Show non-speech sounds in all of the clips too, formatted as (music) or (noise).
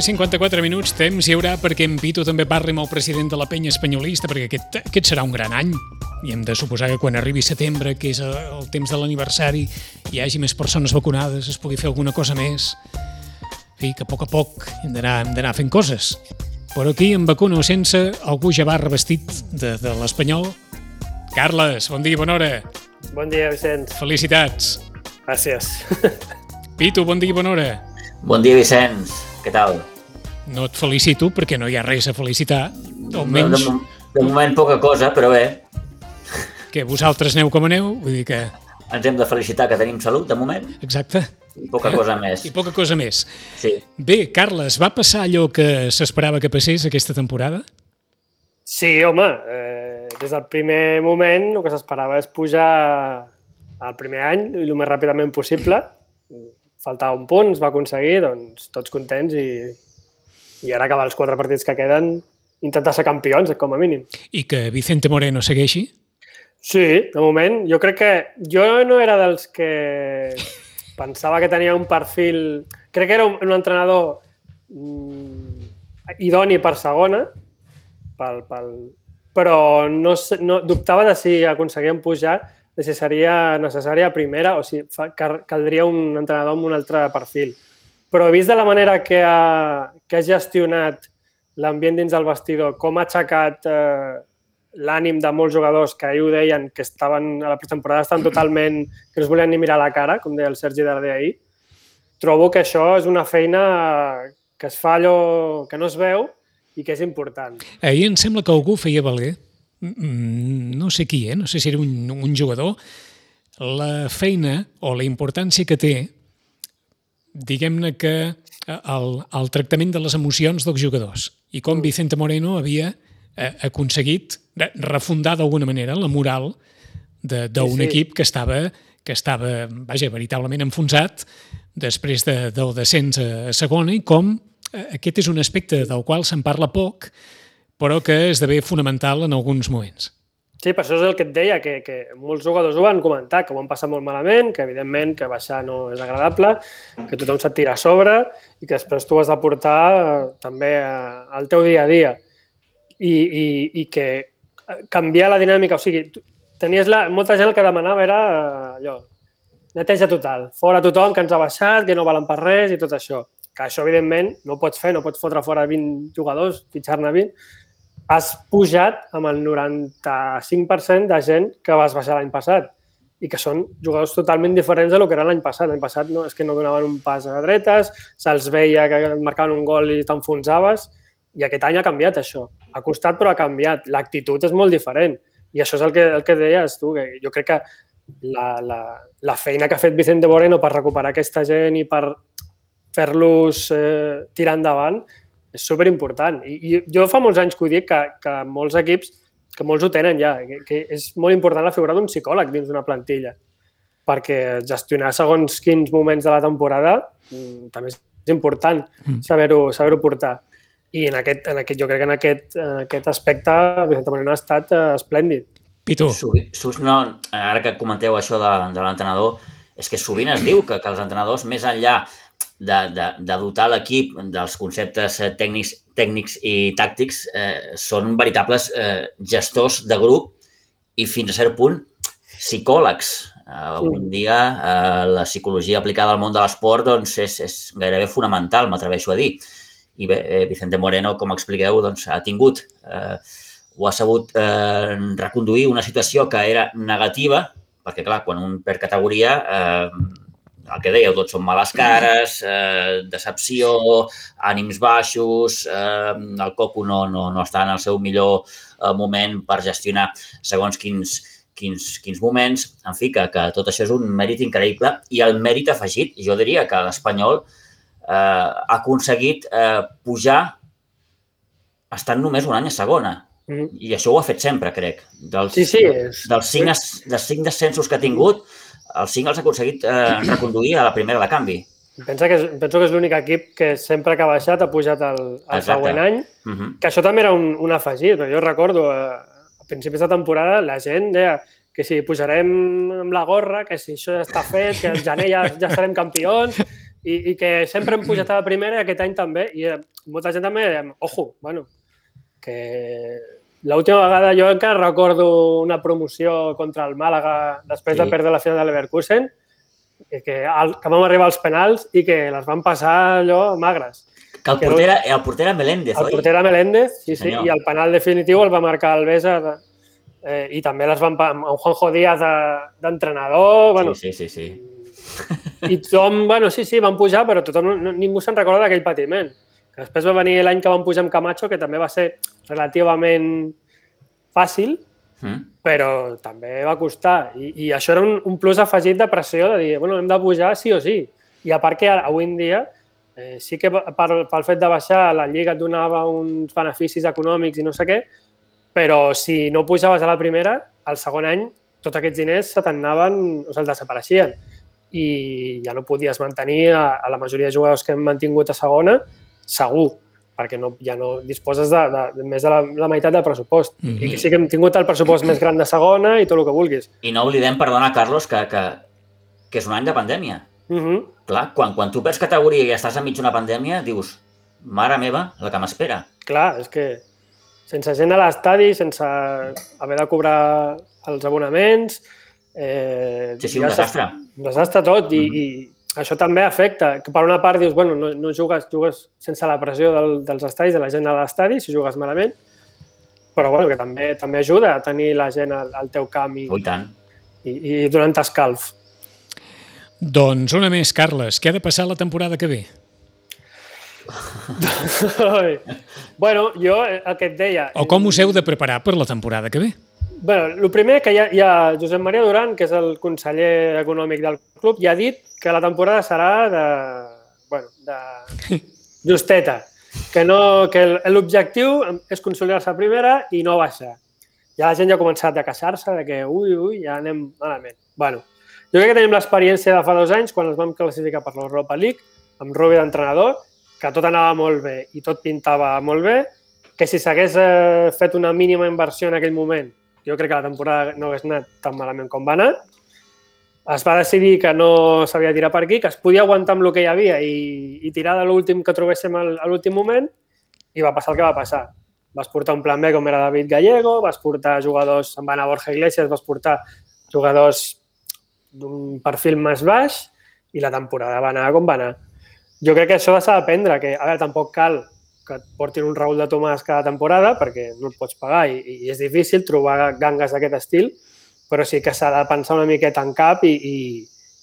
9 i 54 minuts, temps hi haurà perquè en Pitu també parli amb el president de la penya espanyolista, perquè aquest, aquest serà un gran any. I hem de suposar que quan arribi setembre, que és el temps de l'aniversari, hi hagi més persones vacunades, es pugui fer alguna cosa més. En fi, que a poc a poc hem d'anar fent coses. Però aquí, amb vacuna o sense, algú ja va revestit de, de l'espanyol. Carles, bon dia, bona hora. Bon dia, Vicenç. Felicitats. Gràcies. Pitu, bon dia, bona hora. Bon dia, Vicenç. Què tal? No et felicito perquè no hi ha res a felicitar. Almenys... No, de, de moment poca cosa, però bé. Que vosaltres aneu com aneu, vull dir que... Ens hem de felicitar que tenim salut, de moment. Exacte. I poca cosa més. (laughs) I poca cosa més. Sí. Bé, Carles, va passar allò que s'esperava que passés aquesta temporada? Sí, home, eh, des del primer moment el que s'esperava és pujar al primer any el més ràpidament possible faltava un punt, es va aconseguir, doncs tots contents i, i ara acabar els quatre partits que queden intentar ser campions, com a mínim. I que Vicente Moreno segueixi? Sí, de moment. Jo crec que... Jo no era dels que pensava que tenia un perfil... Crec que era un, un entrenador mm, idoni per segona, pel, pel... però no, no, dubtava de si aconseguien pujar de si seria necessària primera o si fa, caldria un entrenador amb un altre perfil. Però vist de la manera que ha, que ha gestionat l'ambient dins del vestidor, com ha aixecat eh, l'ànim de molts jugadors que ahir ho deien que estaven a la pretemporada estan totalment... que no es volien ni mirar la cara, com deia el Sergi Darder ahir, trobo que això és una feina que es fa allò que no es veu i que és important. Ahir em sembla que algú feia valer Mm, no sé qui, eh? no sé si era un, un jugador, la feina o la importància que té, diguem-ne que eh, el, el tractament de les emocions dels jugadors i com. Vicente Moreno havia eh, aconseguit refundar d'alguna manera la moral d'un sí, sí. equip que estava, que estava vaja, veritablement enfonsat després de, del descens a segona i com eh, aquest és un aspecte del qual se'n parla poc, però que esdevé fonamental en alguns moments. Sí, per això és el que et deia, que, que molts jugadors ho van comentar, que ho han passat molt malament, que evidentment que baixar no és agradable, que tothom se't tira a sobre i que després tu has de portar eh, també eh, al teu dia a dia. I, i, i que canviar la dinàmica, o sigui, tenies la, molta gent el que demanava era eh, allò, neteja total, fora tothom que ens ha baixat, que no valen per res i tot això. Que això, evidentment, no pots fer, no pots fotre fora 20 jugadors, fitxar-ne 20, has pujat amb el 95% de gent que vas baixar l'any passat i que són jugadors totalment diferents de lo que era l'any passat. L'any passat no, és que no donaven un pas a dretes, se'ls veia que marcaven un gol i t'enfonsaves, i aquest any ha canviat això. Ha costat, però ha canviat. L'actitud és molt diferent. I això és el que, el que deies tu, que jo crec que la, la, la feina que ha fet Vicente Moreno per recuperar aquesta gent i per fer-los eh, tirar endavant és superimportant. I, I jo fa molts anys que ho dic, que, que molts equips, que molts ho tenen ja, que, que és molt important la figura d'un psicòleg dins d'una plantilla, perquè gestionar segons quins moments de la temporada mm, també és important mm. saber-ho saber, portar. I en aquest, en aquest, jo crec que en aquest, en aquest aspecte Vicente Moreno ha estat uh, esplèndid. Pitu. Sovint, no, ara que comenteu això de, de l'entrenador, és que sovint es diu que, que els entrenadors, més enllà de, de, de dotar l'equip dels conceptes eh, tècnics, tècnics i tàctics eh, són veritables eh, gestors de grup i fins a cert punt psicòlegs. Eh, un dia eh, la psicologia aplicada al món de l'esport doncs, és, és gairebé fonamental, m'atreveixo a dir. I bé, eh, Vicente Moreno, com expliqueu, doncs, ha tingut eh, o ha sabut eh, reconduir una situació que era negativa, perquè, clar, quan un perd categoria, eh, el que dèieu, tots són males cares, eh, decepció, ànims baixos, eh, el Coco no, no, no està en el seu millor eh, moment per gestionar segons quins, quins, quins moments. En fi, que, que tot això és un mèrit increïble i el mèrit afegit, jo diria que l'Espanyol eh, ha aconseguit eh, pujar estant només un any a segona. Mm. I això ho ha fet sempre, crec. Dels, sí, sí. És... Dels cinc, dels cinc descensos que ha tingut, els cinc els ha aconseguit eh, reconduir a la primera de canvi. Pensa que és, penso que és l'únic equip que sempre que ha baixat ha pujat el, el següent any, uh -huh. que això també era un, un afegit. Jo recordo, eh, a principis de temporada, la gent deia que si pujarem amb la gorra, que si això ja està fet, que al gener ja, ja serem campions, i, i que sempre hem pujat a la primera i aquest any també. I eh, molta gent també dèiem, ojo, bueno, que l'última vegada jo encara recordo una promoció contra el Màlaga després sí. de perdre la final de l'Everkusen, que, que, que vam arribar als penals i que les van passar allò magres. Que el porter, era, el porter era Meléndez, el oi? El porter era Meléndez, sí, sí, Senyor. i el penal definitiu el va marcar el Besa eh, i també les van amb Juanjo Díaz d'entrenador, de, bueno, Sí, sí, sí. sí. i tothom, bueno, sí, sí, van pujar, però tothom, no, ningú se'n recorda d'aquell patiment. Que després va venir l'any que van pujar amb Camacho, que també va ser relativament fàcil, Mm. però també va costar. I, i això era un, un plus afegit de pressió de dir, bueno, hem de pujar sí o sí. I a part que ara, avui en dia eh, sí que per, pel fet de baixar la Lliga et donava uns beneficis econòmics i no sé què, però si no pujaves a la primera, al segon any tots aquests diners se t'anaven, o se'ls desapareixien i ja no podies mantenir a, a la majoria de jugadors que hem mantingut a segona, segur, perquè no, ja no disposes de, de, de més de la, la meitat del pressupost. Mm -hmm. I que sí que hem tingut el pressupost més gran de segona i tot el que vulguis. I no oblidem, perdona, Carlos, que, que, que és un any de pandèmia. Mm -hmm. Clar, quan, quan tu perds categoria i estàs enmig d'una pandèmia, dius, mare meva, la que m'espera. Clar, és que sense gent a l'estadi, sense haver de cobrar els abonaments... Eh, Sí, sí, un desastre. Un desastre tot, i, i això també afecta. Que per una part dius, bueno, no, no jugues, jugues sense la pressió del, dels estadis, de la gent a l'estadi, si jugues malament, però bueno, que també també ajuda a tenir la gent al, al teu camp i, i tant. i, i donant escalf. Doncs una més, Carles. Què ha de passar la temporada que ve? (laughs) bueno, jo eh, el que et deia... O com us heu de preparar per la temporada que ve? Bueno, el primer que hi ha, hi ha Josep Maria Duran, que és el conseller econòmic del club, ja ha dit que la temporada serà de... Bueno, de (laughs) justeta. Que, no, que l'objectiu és consolidar-se a primera i no baixar. Ja la gent ja ha començat a queixar-se de que ui, ui, ja anem malament. Bueno, jo crec que tenim l'experiència de fa dos anys, quan ens vam classificar per l'Europa League, amb Rubi d'entrenador, que tot anava molt bé i tot pintava molt bé, que si s'hagués eh, fet una mínima inversió en aquell moment, jo crec que la temporada no hagués anat tan malament com va anar. Es va decidir que no s'havia de tirar per aquí, que es podia aguantar amb el que hi havia i, i tirar de l'últim que trobéssim al- a l'últim moment i va passar el que va passar. Vas portar un plan B com era David Gallego, vas portar jugadors, se'n va anar Borja Iglesias, vas portar jugadors d'un perfil més baix i la temporada va anar com va anar. Jo crec que això s'ha d'aprendre, que a veure, tampoc cal que et portin un Raül de Tomàs cada temporada perquè no et pots pagar i, i és difícil trobar gangues d'aquest estil, però sí que s'ha de pensar una miqueta en cap i, i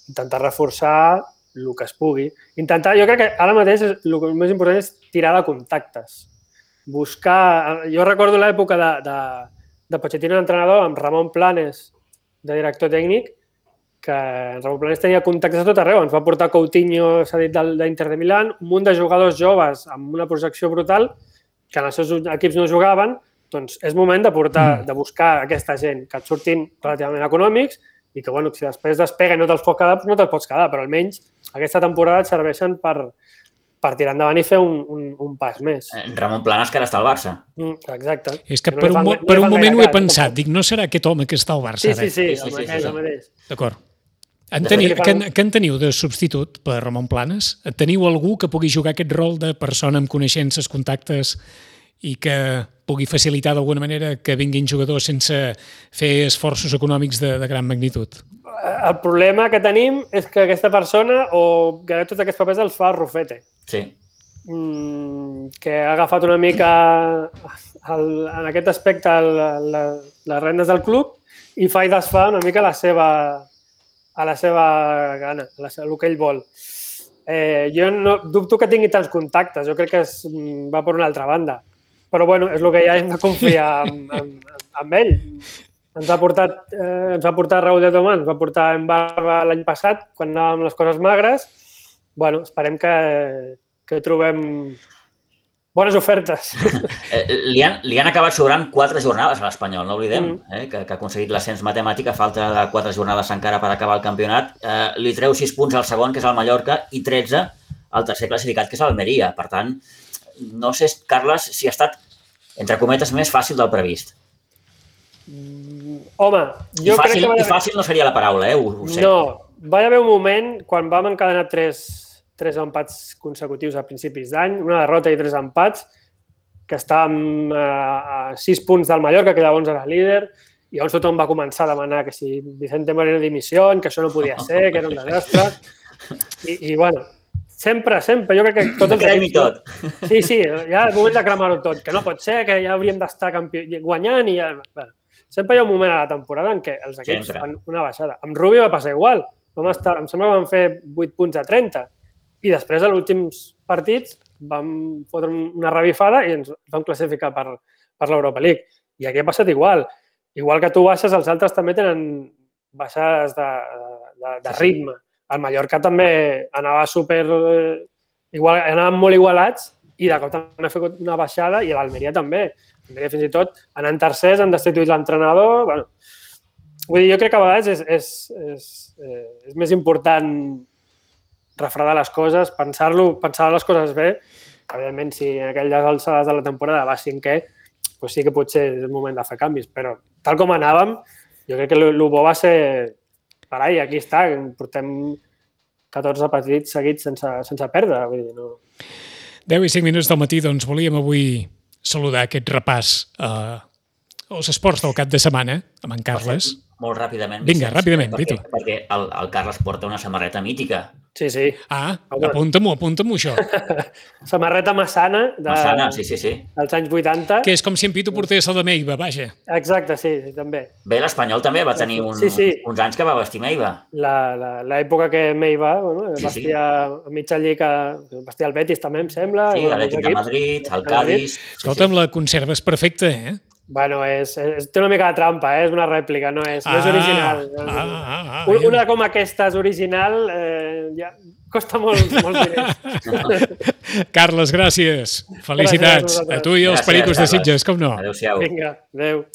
intentar reforçar el que es pugui. Intentar, jo crec que ara mateix el que més important és tirar de contactes. Buscar... Jo recordo l'època de, de, de Pochettino d'entrenador amb Ramon Planes, de director tècnic, que en Ramon Planes tenia contactes a tot arreu. Ens va portar Coutinho, s'ha dit, del- d'Inter de Milán, un munt de jugadors joves amb una projecció brutal que en els seus equips no jugaven, doncs és moment de, portar, Mm. de buscar aquesta gent que et surtin relativament econòmics i que, bueno, si després despega i no te'ls pots quedar, doncs no te'ls pots quedar, però almenys aquesta temporada et serveixen per, per tirar endavant i fer un, un, un pas més. Eh, Ramon Planes, que ara està al Barça. Mm, exacte. És que no per un, fan- mo- no per un moment ho he cas, pensat. Dic, no serà aquest home que està al Barça Sí, sí, sí, Sí, sí, sí, sí. mateix. D'acord. En teniu, que, fan- que en teniu de substitut per Ramon Planes? Teniu algú que pugui jugar aquest rol de persona amb coneixences, contactes i que pugui facilitar d'alguna manera que vinguin jugadors sense fer esforços econòmics de, de gran magnitud? El problema que tenim és que aquesta persona o que tots aquests papers els fa Rufete, Sí. mm, que ha agafat una mica el, en aquest aspecte el, la, les rendes del club i fa i desfà una mica la seva, a la seva gana, a la, seva- el que ell vol. Eh, jo no, dubto que tingui tants contactes, jo crec que es, mm, va per una altra banda. Però bueno, és el que ja hem de confiar en, en, en ell. Ens ha portat, eh, ens va portar Raúl de Tomàs, ens va portar en Barba l'any passat, quan anàvem les coses magres. bueno, esperem que, que trobem bones ofertes. (laughs) Eh, li, han, li han acabat sobrant quatre jornades a l'Espanyol, no oblidem, Mm. eh, que, que ha aconseguit l'ascens matemàtic a falta de quatre jornades encara per acabar el campionat. Eh, li treu 6 punts al segon, que és el Mallorca, i 13 al tercer classificat, que és l'Almeria. Per tant, no sé, Carles, si ha estat, entre cometes, més fàcil del previst. Home, I jo fàcil, crec que... va I fàcil no seria la paraula, eh? Ho, ho sé. No, va haver un moment quan vam encadenar tres, tres empats consecutius a principis d'any, una derrota i tres empats, que estàvem eh, a sis punts del Mallorca, que llavors era líder, i llavors tothom va començar a demanar que si Vicente Moreno dimissió, que això no podia ser, que era un desastre. I, i bueno, sempre, sempre, jo crec que tot... Cremi tot. Sí, sí, ja és moment de cremar-ho tot, que no pot ser, que ja hauríem d'estar guanyant i ja... Bueno, sempre hi ha un moment a la temporada en què els equips sempre. fan una baixada. Amb Rubio va passar igual. Vam estar, em sembla que vam fer 8 punts a 30 i després, a últims partits, vam fotre una revifada i ens vam classificar per, per l'Europa League. I aquí ha passat igual. Igual que tu baixes, els altres també tenen baixades de, de, de ritme. El Mallorca també anava super... Eh, igual, anaven molt igualats i de cop també ha fet una baixada i l'Almeria també. L'Almeria fins i tot anant tercers, han destituït l'entrenador. Bueno, vull dir, jo crec que a vegades és, és, és, eh, és més important refredar les coses, pensar-lo, pensar les coses bé. Evidentment, si en aquelles alçades de la temporada va cinquè, pues sí que potser és el moment de fer canvis, però tal com anàvem, jo crec que el bo va ser parar i aquí està, portem 14 partits seguits sense, sense perdre. Vull dir, no... 10 i 5 minuts del matí, doncs volíem avui saludar aquest repàs eh, als esports del cap de setmana amb en Carles. Molt ràpidament. Vinga, Vicenç, ràpidament, perquè, Vito. Perquè el, el Carles porta una samarreta mítica. Sí, sí. Ah, apunta-m'ho, apunta-m'ho, això. (laughs) Samarreta Massana, de, Massana, sí, sí, sí. dels anys 80. Que és com si en Pito portés la de Meiva, vaja. Exacte, sí, sí també. Bé, l'Espanyol també va tenir un, Sí, sí. uns anys que va vestir Meiva. L'època que Meiva bueno, Sí, sí. vestia a mitja lliga, vestia el Betis també, em sembla. Sí, l'Atlètic de. Madrid, el El. Cádiz... Sí, Escolta'm, la conserves perfecta, eh? Bueno, és, és, té una mica de trampa, eh? és una rèplica, no és, no és Ah, original. ah, ah, ah, una com aquesta és original, eh, ja costa molt, molts diners. (laughs) Carles, gràcies. Felicitats Gràcies a a tu i als pericos de. Sitges, com no. Adéu-siau. Vinga, adeu.